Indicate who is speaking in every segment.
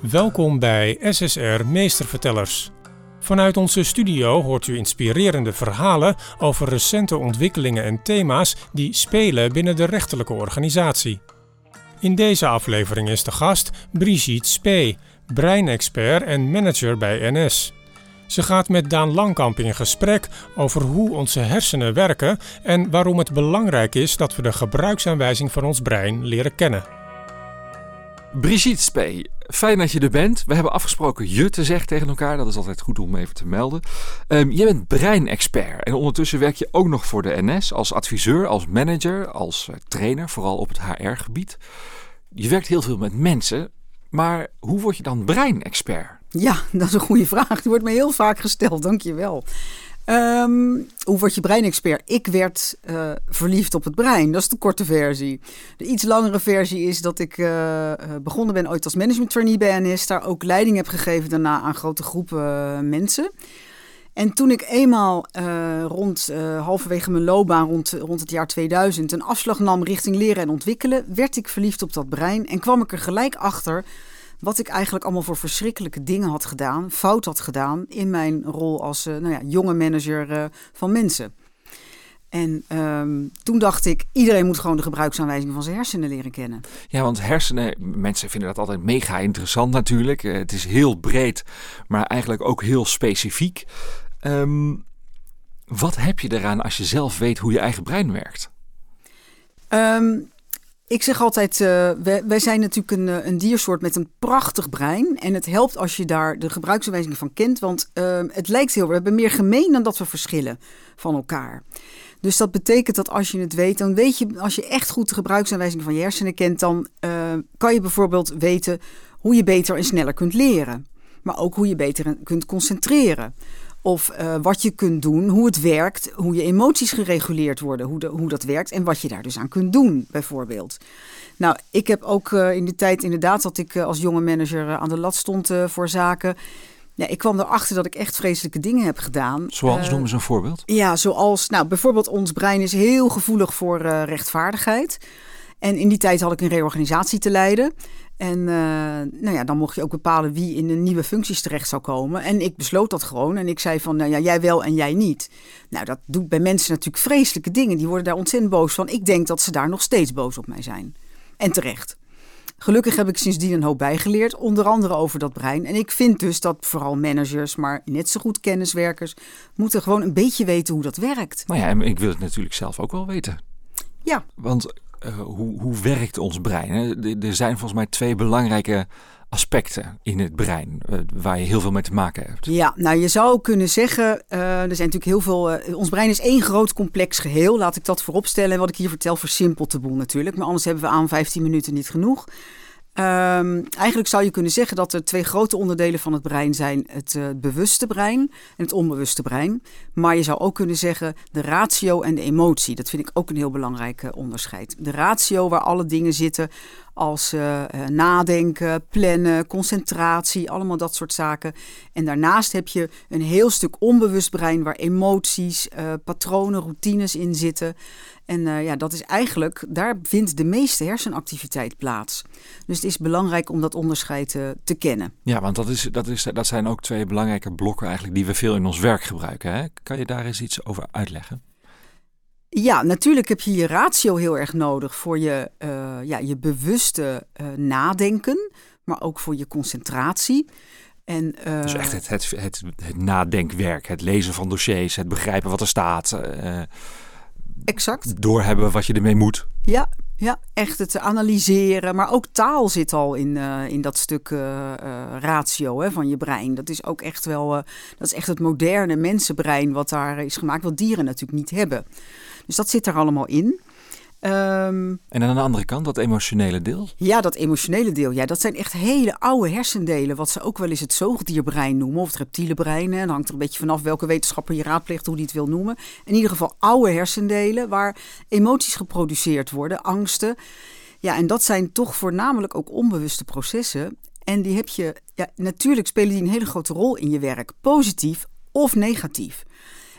Speaker 1: Welkom bij SSR Meestervertellers. Vanuit onze studio hoort u inspirerende verhalen over recente ontwikkelingen en thema's die spelen binnen de rechterlijke organisatie. In deze aflevering is de gast Brigitte Spee, breinexpert en manager bij NS. Ze gaat met Daan Langkamp in gesprek over hoe onze hersenen werken en waarom het belangrijk is dat we de gebruiksaanwijzing van ons brein leren kennen.
Speaker 2: Brigitte Spee, fijn dat je er bent. We hebben afgesproken je te zeggen tegen elkaar. Dat is altijd goed om even te melden. Um, jij bent breinexpert en ondertussen werk je ook nog voor de NS als adviseur, als manager, als eh, trainer, vooral op het HR-gebied. Je werkt heel veel met mensen, maar hoe word je dan breinexpert?
Speaker 3: Ja, dat is een goede vraag. Die wordt me heel vaak gesteld, dankjewel. Um, hoe word je breinexpert? Ik werd uh, verliefd op het brein. Dat is de korte versie. De iets langere versie is dat ik uh, begonnen ben ooit als management trainee bij NS. Daar ook leiding heb gegeven daarna aan grote groepen mensen. En toen ik eenmaal rond halverwege mijn loopbaan, rond, rond het jaar 2000, een afslag nam richting leren en ontwikkelen, werd ik verliefd op dat brein en kwam ik er gelijk achter wat ik eigenlijk allemaal voor verschrikkelijke dingen had gedaan, fout had gedaan in mijn rol als uh, nou ja, jonge manager uh, van mensen. En um, toen dacht ik, iedereen moet gewoon de gebruiksaanwijzing van zijn hersenen leren kennen.
Speaker 2: Ja, want hersenen, mensen vinden dat altijd mega interessant natuurlijk. Uh, het is heel breed, maar eigenlijk ook heel specifiek. Um, wat heb je eraan als je zelf weet hoe je eigen brein werkt?
Speaker 3: Um, ik zeg altijd, uh, wij, zijn natuurlijk een, een, diersoort met een prachtig brein. En het helpt als je daar de gebruiksaanwijzing van kent. Want uh, het lijkt heel, we hebben meer gemeen dan dat we verschillen van elkaar. Dus dat betekent dat als je het weet, dan weet je, als je echt goed de gebruiksaanwijzing van je hersenen kent, dan kan je bijvoorbeeld weten hoe je beter en sneller kunt leren. Maar ook hoe je beter kunt concentreren. Of uh, wat je kunt doen, hoe het werkt, hoe je emoties gereguleerd worden, hoe, de, hoe dat werkt en wat je daar dus aan kunt doen, bijvoorbeeld. Nou, ik heb ook uh, in de tijd inderdaad dat ik uh, als jonge manager aan de lat stond voor zaken. Ja, ik kwam erachter dat ik echt vreselijke dingen heb gedaan.
Speaker 2: Zoals, noem eens een voorbeeld.
Speaker 3: Ja, zoals, nou, bijvoorbeeld ons brein is heel gevoelig voor rechtvaardigheid. En in die tijd had ik een reorganisatie te leiden. En uh, nou ja, dan mocht je ook bepalen wie in de nieuwe functies terecht zou komen. En ik besloot dat gewoon. En ik zei van, nou ja, jij wel en jij niet. Nou, dat doet bij mensen natuurlijk vreselijke dingen. Die worden daar ontzettend boos van. Ik denk dat ze daar nog steeds boos op mij zijn. En terecht. Gelukkig heb ik sindsdien een hoop bijgeleerd, onder andere over dat brein. En ik vind dus dat vooral managers, maar net zo goed kenniswerkers, moeten gewoon een beetje weten hoe dat werkt.
Speaker 2: Nou ja, en ik wil het natuurlijk zelf ook wel weten.
Speaker 3: Ja.
Speaker 2: Want uh, hoe, hoe werkt ons brein? Er zijn volgens mij twee belangrijke aspecten in het brein uh, waar je heel veel mee te maken hebt.
Speaker 3: Ja, nou je zou kunnen zeggen, uh, er zijn natuurlijk heel veel. Ons brein is één groot complex geheel. Laat ik dat vooropstellen. En wat ik hier vertel versimpelt de boel natuurlijk. Maar anders hebben we aan 15 minuten niet genoeg. Um, eigenlijk zou je kunnen zeggen dat er twee grote onderdelen van het brein zijn: het uh, bewuste brein en het onbewuste brein. Maar je zou ook kunnen zeggen de ratio en de emotie. Dat vind ik ook een heel belangrijk uh, onderscheid. De ratio, waar alle dingen zitten als uh, nadenken, plannen, concentratie, allemaal dat soort zaken. En daarnaast heb je een heel stuk onbewust brein waar emoties, patronen, routines in zitten. En ja, dat is eigenlijk, daar vindt de meeste hersenactiviteit plaats. Dus het is belangrijk om dat onderscheid te kennen.
Speaker 2: Ja, want dat, is, dat, is, dat zijn ook twee belangrijke blokken eigenlijk die we veel in ons werk gebruiken. Hè? Kan je daar eens iets over uitleggen?
Speaker 3: Ja, natuurlijk heb je je ratio heel erg nodig voor je, uh, ja, je bewuste nadenken, maar ook voor je concentratie.
Speaker 2: En, dus echt het, het, het, het, nadenkwerk, het lezen van dossiers, het begrijpen wat er staat.
Speaker 3: Exact.
Speaker 2: Doorhebben wat je ermee moet.
Speaker 3: Ja, ja, echt het analyseren. Maar ook taal zit al in, uh, in dat stuk uh, uh, ratio hè, van je brein. Dat is ook echt wel, dat is echt het moderne mensenbrein wat daar is gemaakt, wat dieren natuurlijk niet hebben. Dus dat zit er allemaal in.
Speaker 2: Um, en aan de andere kant, dat emotionele deel?
Speaker 3: Ja, dat emotionele deel. Ja, dat zijn echt hele oude hersendelen. Wat ze ook wel eens het zoogdierbrein noemen. Of het reptiele brein. En hangt er een beetje vanaf welke wetenschapper je raadpleegt, hoe die het wil noemen. In ieder geval oude hersendelen waar emoties geproduceerd worden, angsten. Ja, en dat zijn toch voornamelijk ook onbewuste processen. En die heb je, ja, natuurlijk spelen die een hele grote rol in je werk. Positief of negatief.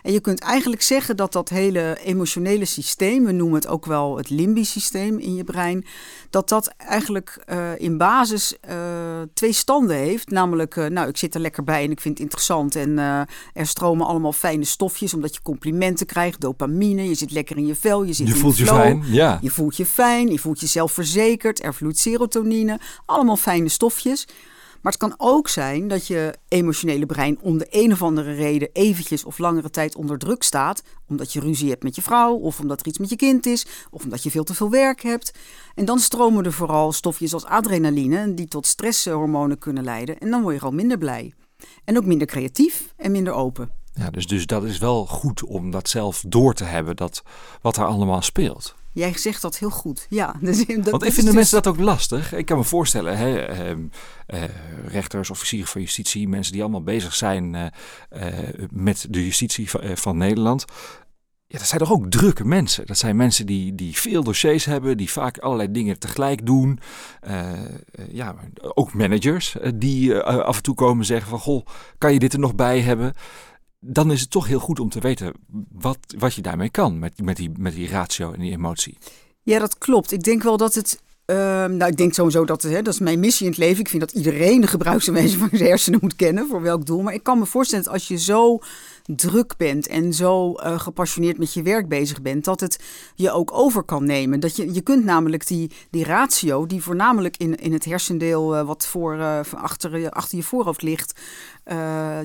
Speaker 3: En je kunt eigenlijk zeggen dat dat hele emotionele systeem, we noemen het ook wel het limbisch systeem in je brein, dat dat eigenlijk uh, in basis uh, twee standen heeft. Namelijk, uh, nou, ik zit er lekker bij en ik vind het interessant. En er stromen allemaal fijne stofjes, omdat je complimenten krijgt. Dopamine, je zit lekker in je vel. Je, zit
Speaker 2: je
Speaker 3: in
Speaker 2: voelt
Speaker 3: je, flow.
Speaker 2: fijn, ja.
Speaker 3: Je voelt je fijn, je voelt je zelfverzekerd. Er vloeit serotonine. Allemaal fijne stofjes. Maar het kan ook zijn dat je emotionele brein om de een of andere reden eventjes of langere tijd onder druk staat. Omdat je ruzie hebt met je vrouw, of omdat er iets met je kind is, of omdat je veel te veel werk hebt. En dan stromen er vooral stofjes als adrenaline, die tot stresshormonen kunnen leiden. En dan word je gewoon minder blij. En ook minder creatief en minder open.
Speaker 2: Ja, dus, dus dat is wel goed om dat zelf door te hebben, dat, wat er allemaal speelt.
Speaker 3: Jij zegt dat heel goed, ja. Dus, dat,
Speaker 2: Want ik vind de mensen dat ook lastig. Ik kan me voorstellen, hè, eh, eh, rechters, officieren van justitie, mensen die allemaal bezig zijn uh, met de justitie van, van, Nederland. Ja, dat zijn toch ook drukke mensen. Dat zijn mensen die, die veel dossiers hebben, die vaak allerlei dingen tegelijk doen. ja, ook managers die af en toe komen zeggen van, goh, kan je dit er nog bij hebben? Dan is het toch heel goed om te weten wat, wat je daarmee kan met, met, die, met die ratio en die emotie.
Speaker 3: Ja, dat klopt. Ik denk wel dat het. Uh, nou, ik denk sowieso dat hè, dat is mijn missie in het leven. Ik vind dat iedereen de gebruiksaanwijzing van zijn hersenen moet kennen voor welk doel. Maar ik kan me voorstellen dat als je zo druk bent en zo uh, gepassioneerd met je werk bezig bent, dat het je ook over kan nemen. Dat je, je kunt namelijk die, die ratio, die voornamelijk in, in het hersendeel uh, wat voor, uh, achter, achter je voorhoofd ligt,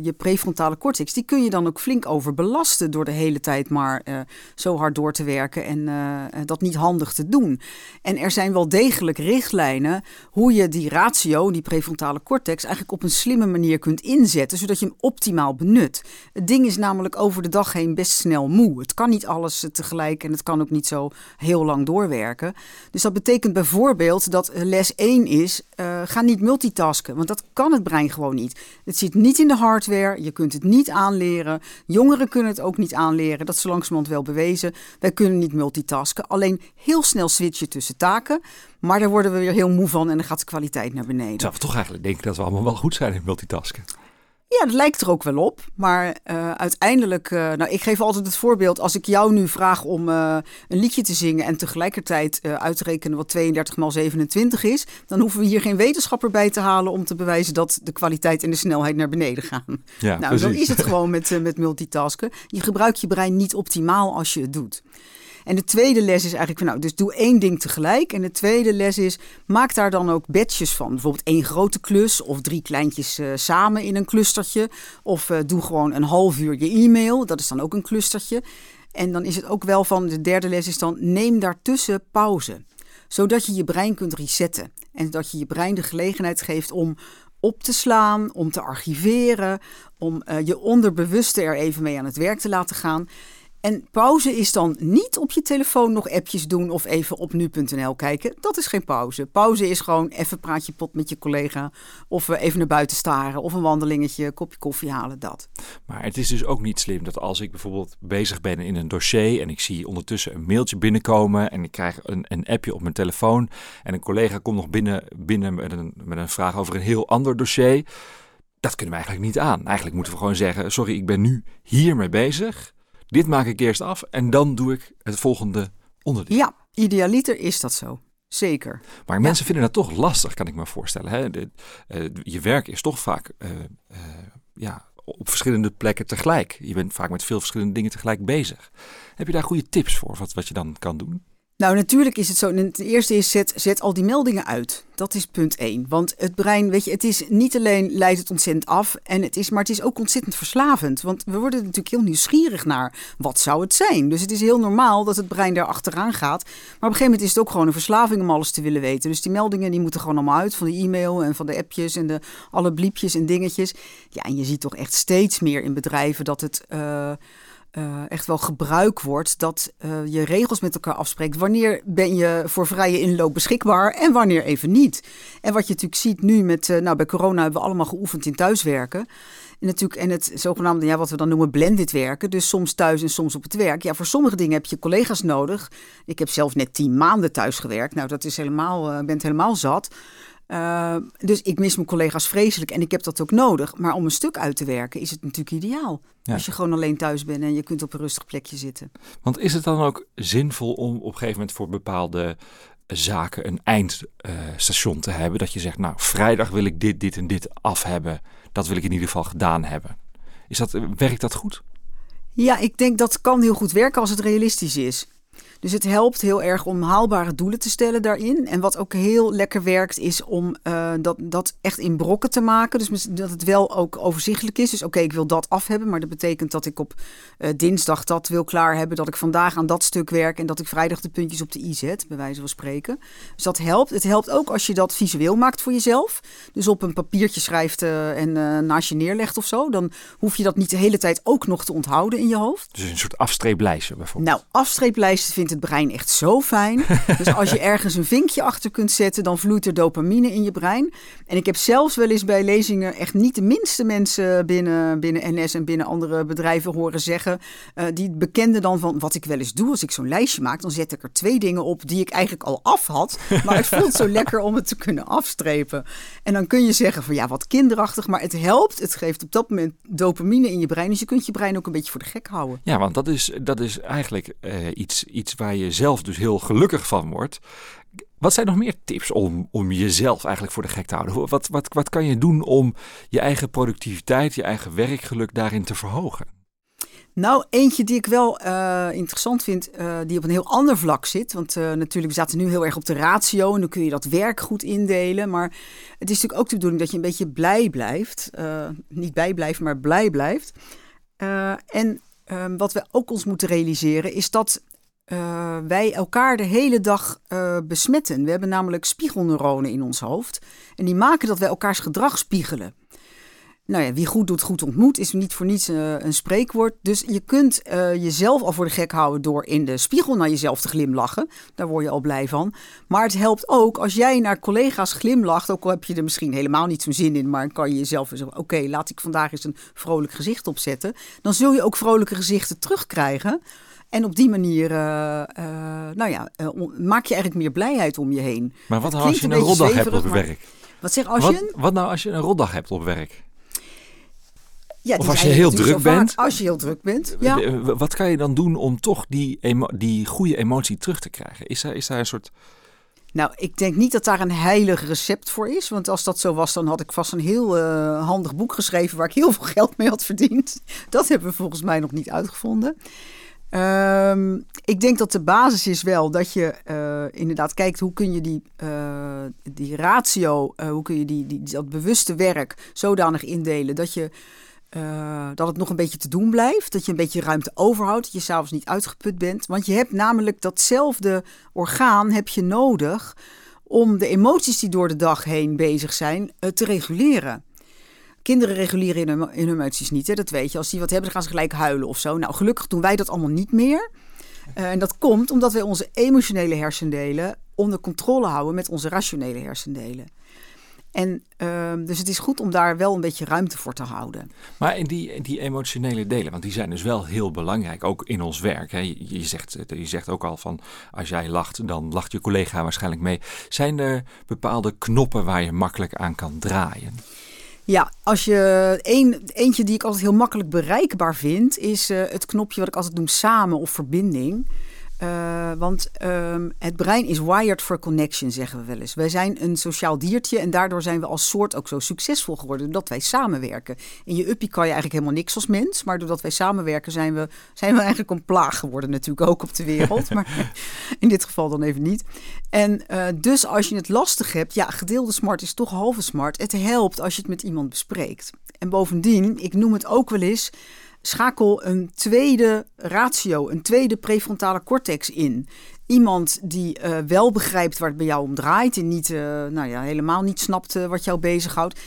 Speaker 3: je prefrontale cortex, die kun je dan ook flink overbelasten door de hele tijd maar zo hard door te werken en dat niet handig te doen. En er zijn wel degelijk richtlijnen hoe je die ratio, die prefrontale cortex, eigenlijk op een slimme manier kunt inzetten, zodat je hem optimaal benut. Het ding is namelijk over de dag heen best snel moe. Het kan niet alles tegelijk en het kan ook niet zo heel lang doorwerken. Dus dat betekent bijvoorbeeld dat les 1 is: ga niet multitasken, want dat kan het brein gewoon niet. Het zit niet in de hardware, je kunt het niet aanleren. Jongeren kunnen het ook niet aanleren, dat is langzamerhand wel bewezen. Wij kunnen niet multitasken, alleen heel snel switchen tussen taken. Maar daar worden we weer heel moe van en dan gaat de kwaliteit naar beneden.
Speaker 2: Terwijl we toch eigenlijk denken dat we allemaal wel goed zijn in multitasken.
Speaker 3: Ja, dat lijkt er ook wel op. Maar uh, uiteindelijk, uh, nou, ik geef altijd het voorbeeld. Als ik jou nu vraag om uh, een liedje te zingen en tegelijkertijd uit te rekenen wat 32 maal 27 is, dan hoeven we hier geen wetenschapper bij te halen om te bewijzen dat de kwaliteit en de snelheid naar beneden gaan.
Speaker 2: Ja,
Speaker 3: nou, zo is het gewoon met, met multitasken. Je gebruikt je brein niet optimaal als je het doet. En de tweede les is eigenlijk van nou, dus doe één ding tegelijk. En de tweede les is, maak daar dan ook badges van. Bijvoorbeeld één grote klus of drie kleintjes uh, samen in een clustertje. Of uh, doe gewoon een half uur je e-mail. Dat is dan ook een clustertje. En dan is het ook wel van, de derde les is dan, neem daartussen pauze. Zodat je je brein kunt resetten. En dat je je brein de gelegenheid geeft om op te slaan, om te archiveren, om uh, je onderbewuste er even mee aan het werk te laten gaan. En pauze is dan niet op je telefoon nog appjes doen of even op nu.nl kijken. Dat is geen pauze. Pauze is gewoon even praatje pot met je collega. Of even naar buiten staren. Of een wandelingetje, kopje koffie halen, dat.
Speaker 2: Maar het is dus ook niet slim dat als ik bijvoorbeeld bezig ben in een dossier. En ik zie ondertussen een mailtje binnenkomen. En ik krijg een, een appje op mijn telefoon. En een collega komt nog binnen, binnen met, een, met een vraag over een heel ander dossier. Dat kunnen we eigenlijk niet aan. Eigenlijk moeten we gewoon zeggen: sorry, ik ben nu hiermee bezig. Dit maak ik eerst af en dan doe ik het volgende onderdeel.
Speaker 3: Ja, idealiter is dat zo. Zeker.
Speaker 2: Maar mensen vinden dat toch lastig, kan ik me voorstellen. Hè? De, uh, je werk is toch vaak uh, uh, ja, op verschillende plekken tegelijk. Je bent vaak met veel verschillende dingen tegelijk bezig. Heb je daar goede tips voor, wat, wat je dan kan doen?
Speaker 3: Nou, natuurlijk is het zo. Het eerste is, zet, zet al die meldingen uit. Dat is punt één. Want het brein, weet je, het is niet alleen leidt het ontzettend af, en het is, maar het is ook ontzettend verslavend. Want we worden natuurlijk heel nieuwsgierig naar wat zou het zijn. Dus het is heel normaal dat het brein daar achteraan gaat. Maar op een gegeven moment is het ook gewoon een verslaving om alles te willen weten. Dus die meldingen die moeten gewoon allemaal uit van de e-mail en van de appjes en de alle bliepjes en dingetjes. Ja, en je ziet toch echt steeds meer in bedrijven dat het. Uh, uh, echt wel gebruik wordt dat uh, je regels met elkaar afspreekt. Wanneer ben je voor vrije inloop beschikbaar en wanneer even niet. En wat je natuurlijk ziet nu met, uh, nou bij corona hebben we allemaal geoefend in thuiswerken. En natuurlijk en het zogenaamde, ja, wat we dan noemen blended werken. Dus soms thuis en soms op het werk. Ja, voor sommige dingen heb je collega's nodig. Ik heb zelf net tien maanden thuis gewerkt. Nou, dat is helemaal, bent helemaal zat. Uh, dus ik mis mijn collega's vreselijk en ik heb dat ook nodig. Maar om een stuk uit te werken is het natuurlijk ideaal. Ja. Als je gewoon alleen thuis bent en je kunt op een rustig plekje zitten.
Speaker 2: Want is het dan ook zinvol om op een gegeven moment voor bepaalde zaken een eindstation te hebben. Dat je zegt, nou, vrijdag wil ik dit, dit en dit af hebben. Dat wil ik in ieder geval gedaan hebben. Is dat, werkt dat goed?
Speaker 3: Ja, ik denk dat kan heel goed werken als het realistisch is. Dus het helpt heel erg om haalbare doelen te stellen daarin. En wat ook heel lekker werkt, is om uh, dat, dat echt in brokken te maken. Dus dat het wel ook overzichtelijk is. Dus oké, ik wil dat af hebben. Maar dat betekent dat ik op uh, dinsdag dat wil klaar hebben. Dat ik vandaag aan dat stuk werk. En dat ik vrijdag de puntjes op de i zet, bij wijze van spreken. Dus dat helpt. Het helpt ook als je dat visueel maakt voor jezelf. Dus op een papiertje schrijft uh, en naast je neerlegt of zo. Dan hoef je dat niet de hele tijd ook nog te onthouden in je hoofd.
Speaker 2: Dus een soort afstreeplijstje bijvoorbeeld.
Speaker 3: Nou, vindt het brein echt zo fijn. Dus als je ergens een vinkje achter kunt zetten, dan vloeit er dopamine in je brein. En ik heb zelfs wel eens bij lezingen echt niet de minste mensen binnen, binnen NS en binnen andere bedrijven horen zeggen. Uh, die bekenden dan van wat ik wel eens doe als ik zo'n lijstje maak. Dan zet ik er twee dingen op die ik eigenlijk al af had. Maar het voelt zo lekker om het te kunnen afstrepen. En dan kun je zeggen van ja, wat kinderachtig. Maar het helpt. Het geeft op dat moment dopamine in je brein. Dus je kunt je brein ook een beetje voor de gek houden.
Speaker 2: Ja, want dat is, dat is eigenlijk uh, iets, iets waar je zelf dus heel gelukkig van wordt. Wat zijn nog meer tips om, om jezelf eigenlijk voor de gek te houden? Wat, wat, wat kan je doen om je eigen productiviteit, je eigen werkgeluk daarin te verhogen?
Speaker 3: Nou, eentje die ik wel uh, interessant vind, uh, die op een heel ander vlak zit. Want uh, natuurlijk, we zaten nu heel erg op de ratio en dan kun je dat werk goed indelen. Maar het is natuurlijk ook de bedoeling dat je een beetje blij blijft. niet bij blijft, maar blij blijft. en ehm, wat we ook ons moeten realiseren is dat uh, wij elkaar de hele dag uh, besmetten. We hebben namelijk spiegelneuronen in ons hoofd. En die maken dat wij elkaars gedrag spiegelen. Nou ja, wie goed doet, goed ontmoet, is niet voor niets uh, een spreekwoord. Dus je kunt jezelf al voor de gek houden door in de spiegel naar jezelf te glimlachen. Daar word je al blij van. Maar het helpt ook als jij naar collega's glimlacht, ook al heb je er misschien helemaal niet zo'n zin in, maar kan je jezelf zeggen: Oké, laat ik vandaag eens een vrolijk gezicht opzetten. Dan zul je ook vrolijke gezichten terugkrijgen. En op die manier, uh, uh, nou ja, uh, maak je eigenlijk meer blijheid om je heen.
Speaker 2: Maar wat nou als je een, een rotdag hebt op werk?
Speaker 3: Wat zeg als
Speaker 2: wat,
Speaker 3: je?
Speaker 2: Wat nou als je een rotdag hebt op werk?
Speaker 3: Ja,
Speaker 2: of als je heel druk bent.
Speaker 3: Vaak, als je heel druk bent. Ja.
Speaker 2: Wat kan je dan doen om toch die, emo die goede emotie terug te krijgen? Is daar, is daar een soort.
Speaker 3: Nou, ik denk niet dat daar een heilig recept voor is. Want als dat zo was, dan had ik vast een heel uh, handig boek geschreven waar ik heel veel geld mee had verdiend. Dat hebben we volgens mij nog niet uitgevonden. Um, ik denk dat de basis is wel dat je uh, inderdaad kijkt hoe kun je die, uh, die ratio, uh, hoe kun je die, die, dat bewuste werk zodanig indelen dat, je, dat het nog een beetje te doen blijft. Dat je een beetje ruimte overhoudt, dat je s'avonds niet uitgeput bent. Want je hebt namelijk datzelfde orgaan heb je nodig om de emoties die door de dag heen bezig zijn te reguleren. Kinderen reguleren in hun, emoties niet, hè? dat weet je. Als die wat hebben, dan gaan ze gelijk huilen of zo. Nou, gelukkig doen wij dat allemaal niet meer. Uh, en dat komt omdat wij onze emotionele hersendelen onder controle houden met onze rationele hersendelen. En uh, dus het is goed om daar wel een beetje ruimte voor te houden.
Speaker 2: Maar in die, die emotionele delen, want die zijn dus wel heel belangrijk, ook in ons werk. Hè. Je, je, zegt, je zegt ook al van, als jij lacht, dan lacht je collega waarschijnlijk mee. Zijn er bepaalde knoppen waar je makkelijk aan kan draaien?
Speaker 3: Ja, als je een, eentje die ik altijd heel makkelijk bereikbaar vind, is uh, het knopje wat ik altijd noem samen of verbinding. Uh, want um, het brein is wired for connection, zeggen we wel eens. Wij zijn een sociaal diertje en daardoor zijn we als soort ook zo succesvol geworden, doordat wij samenwerken. In je uppie kan je eigenlijk helemaal niks als mens, maar doordat wij samenwerken zijn we, zijn we eigenlijk een plaag geworden, natuurlijk ook op de wereld. maar in dit geval dan even niet. En uh, dus als je het lastig hebt, ja, gedeelde smart is toch halve smart. Het helpt als je het met iemand bespreekt. En bovendien, ik noem het ook wel eens schakel een tweede ratio, een tweede prefrontale cortex in. Iemand die uh, wel begrijpt waar het bij jou om draait en niet, uh, nou ja, helemaal niet snapt uh, wat jou bezighoudt.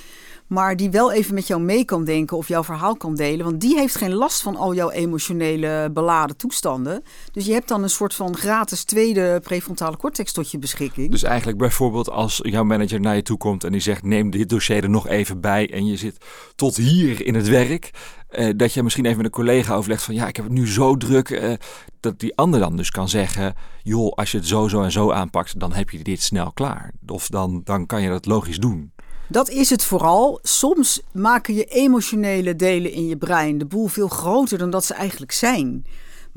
Speaker 3: Maar die wel even met jou mee kan denken of jouw verhaal kan delen. Want die heeft geen last van al jouw emotionele beladen toestanden. Dus je hebt dan een soort van gratis tweede prefrontale cortex tot je beschikking.
Speaker 2: Dus eigenlijk bijvoorbeeld als jouw manager naar je toe komt en die zegt: neem dit dossier er nog even bij. En je zit tot hier in het werk. Uh, dat je misschien even met een collega overlegt van ja, ik heb het nu zo druk. Uh, dat die ander dan dus kan zeggen: joh, als je het zo, zo en zo aanpakt, dan heb je dit snel klaar. Of dan, dan kan je dat logisch doen.
Speaker 3: Dat is het vooral. Soms maken je emotionele delen in je brein de boel veel groter dan dat ze eigenlijk zijn.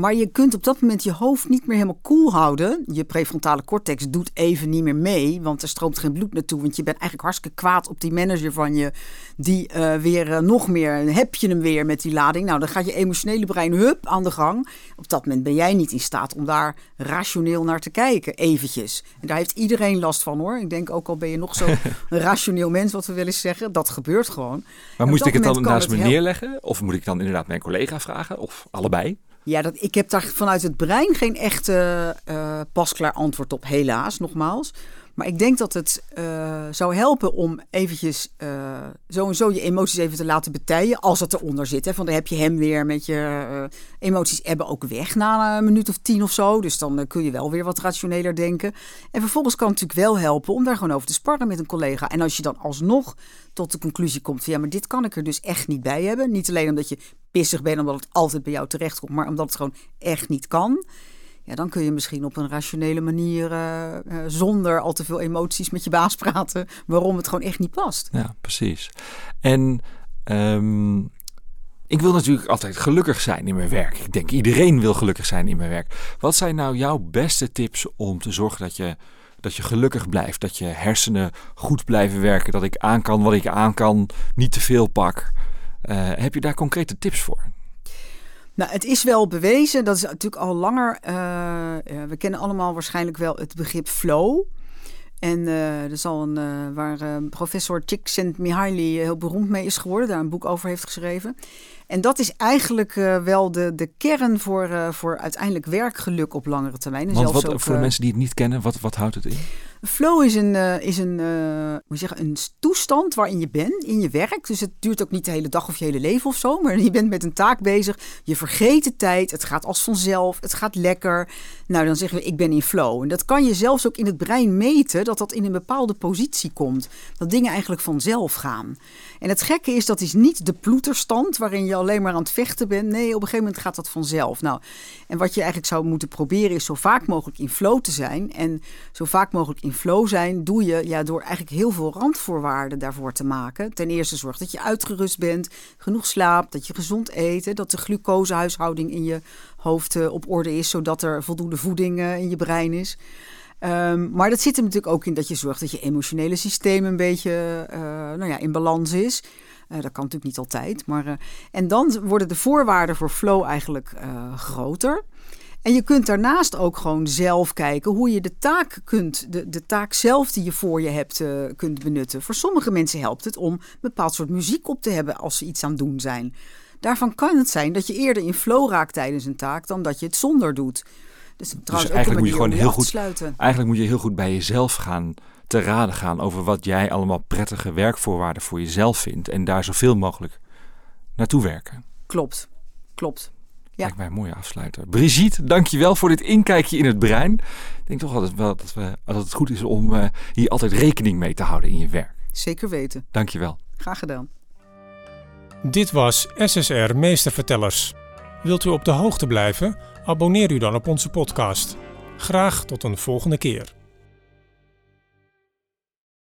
Speaker 3: Maar je kunt op dat moment je hoofd niet meer helemaal koel cool houden. Je prefrontale cortex doet even niet meer mee, want er stroomt geen bloed naartoe. Want je bent eigenlijk hartstikke kwaad op die manager van je, die uh, weer uh, nog meer, heb je hem weer met die lading. Nou, dan gaat je emotionele brein hup aan de gang. Op dat moment ben jij niet in staat om daar rationeel naar te kijken, eventjes. En daar heeft iedereen last van hoor. Ik denk ook al ben je nog zo'n rationeel mens, wat we willen zeggen, dat gebeurt gewoon.
Speaker 2: Maar moest ik het dan naast me neerleggen? Of moet ik dan inderdaad mijn collega vragen? Of allebei?
Speaker 3: Ja, dat, ik heb daar vanuit het brein geen echte uh, pasklaar antwoord op, helaas, nogmaals. Maar ik denk dat het uh, zou helpen om eventjes uh, zo en zo je emoties even te laten betijen. Als het eronder zit. Hè. Van dan heb je hem weer met je uh, emoties hebben ook weg na een minuut of tien of zo. Dus dan kun je wel weer wat rationeler denken. En vervolgens kan het natuurlijk wel helpen om daar gewoon over te sparren met een collega. En als je dan alsnog tot de conclusie komt van ja, maar dit kan ik er dus echt niet bij hebben. Niet alleen omdat je pissig bent omdat het altijd bij jou terecht komt, maar omdat het gewoon echt niet kan. Ja, dan kun je misschien op een rationele manier, uh, uh, zonder al te veel emoties met je baas praten, waarom het gewoon echt niet past.
Speaker 2: Ja, precies. En um, ik wil natuurlijk altijd gelukkig zijn in mijn werk. Ik denk iedereen wil gelukkig zijn in mijn werk. Wat zijn nou jouw beste tips om te zorgen dat je, dat je gelukkig blijft? Dat je hersenen goed blijven werken? Dat ik aan kan wat ik aan kan, niet te veel pak? Uh, heb je daar concrete tips voor?
Speaker 3: Nou, het is wel bewezen, dat is natuurlijk al langer. Uh, we kennen allemaal waarschijnlijk wel het begrip flow. En uh, er is al een, uh, waar professor Csikszentmihalyi heel beroemd mee is geworden, daar een boek over heeft geschreven. En dat is eigenlijk wel de, de kern voor, voor uiteindelijk werkgeluk op langere termijn. En
Speaker 2: Want
Speaker 3: zelfs
Speaker 2: wat,
Speaker 3: ook,
Speaker 2: voor de mensen die het niet kennen, wat, wat houdt het in?
Speaker 3: Flow is een, uh, is een, uh, hoe zeggen, een toestand waarin je bent in je werk. Dus het duurt ook niet de hele dag of je hele leven of zo. Maar je bent met een taak bezig. Je vergeet de tijd. Het gaat als vanzelf. Het gaat lekker. Nou, dan zeggen we ik ben in flow. En dat kan je zelfs ook in het brein meten. Dat dat in een bepaalde positie komt. Dat dingen eigenlijk vanzelf gaan. En het gekke is dat is niet de ploeterstand waarin je alleen maar aan het vechten bent. Nee, op een gegeven moment gaat dat vanzelf. Nou, en wat je eigenlijk zou moeten proberen is zo vaak mogelijk in flow te zijn. En zo vaak mogelijk in flow zijn doe je ja, door eigenlijk heel veel randvoorwaarden daarvoor te maken. Ten eerste zorg dat je uitgerust bent, genoeg slaapt, dat je gezond eet, dat de glucosehuishouding in je hoofd uh, op orde is, zodat er voldoende voeding uh, in je brein is. Um, maar dat zit er natuurlijk ook in dat je zorgt dat je emotionele systeem een beetje uh, nou ja, in balans is. Dat kan natuurlijk niet altijd. Maar, en dan worden de voorwaarden voor flow eigenlijk groter. En je kunt daarnaast ook gewoon zelf kijken hoe je de taak kunt, de, de taak zelf die je voor je hebt, uh, kunt benutten. Voor sommige mensen helpt het om een bepaald soort muziek op te hebben als ze iets aan het doen zijn. Daarvan kan het zijn dat je eerder in flow raakt tijdens een taak dan dat je het zonder doet. Dus,
Speaker 2: dus eigenlijk moet je gewoon heel goed. Eigenlijk moet je heel goed bij jezelf gaan te raden gaan over wat jij allemaal prettige werkvoorwaarden voor jezelf vindt en daar zoveel mogelijk naartoe werken.
Speaker 3: Klopt, klopt.
Speaker 2: Ja. Lijkt mij een mooie afsluiter. Brigitte, dankjewel voor dit inkijkje in het brein. Ik denk toch altijd wel dat, we, dat het goed is om uh, hier altijd rekening mee te houden in je werk.
Speaker 3: Zeker weten.
Speaker 2: Dankjewel.
Speaker 3: Graag gedaan.
Speaker 1: Dit was SSR Meestervertellers. Wilt u op de hoogte blijven? Abonneer u dan op onze podcast. Graag tot een volgende keer.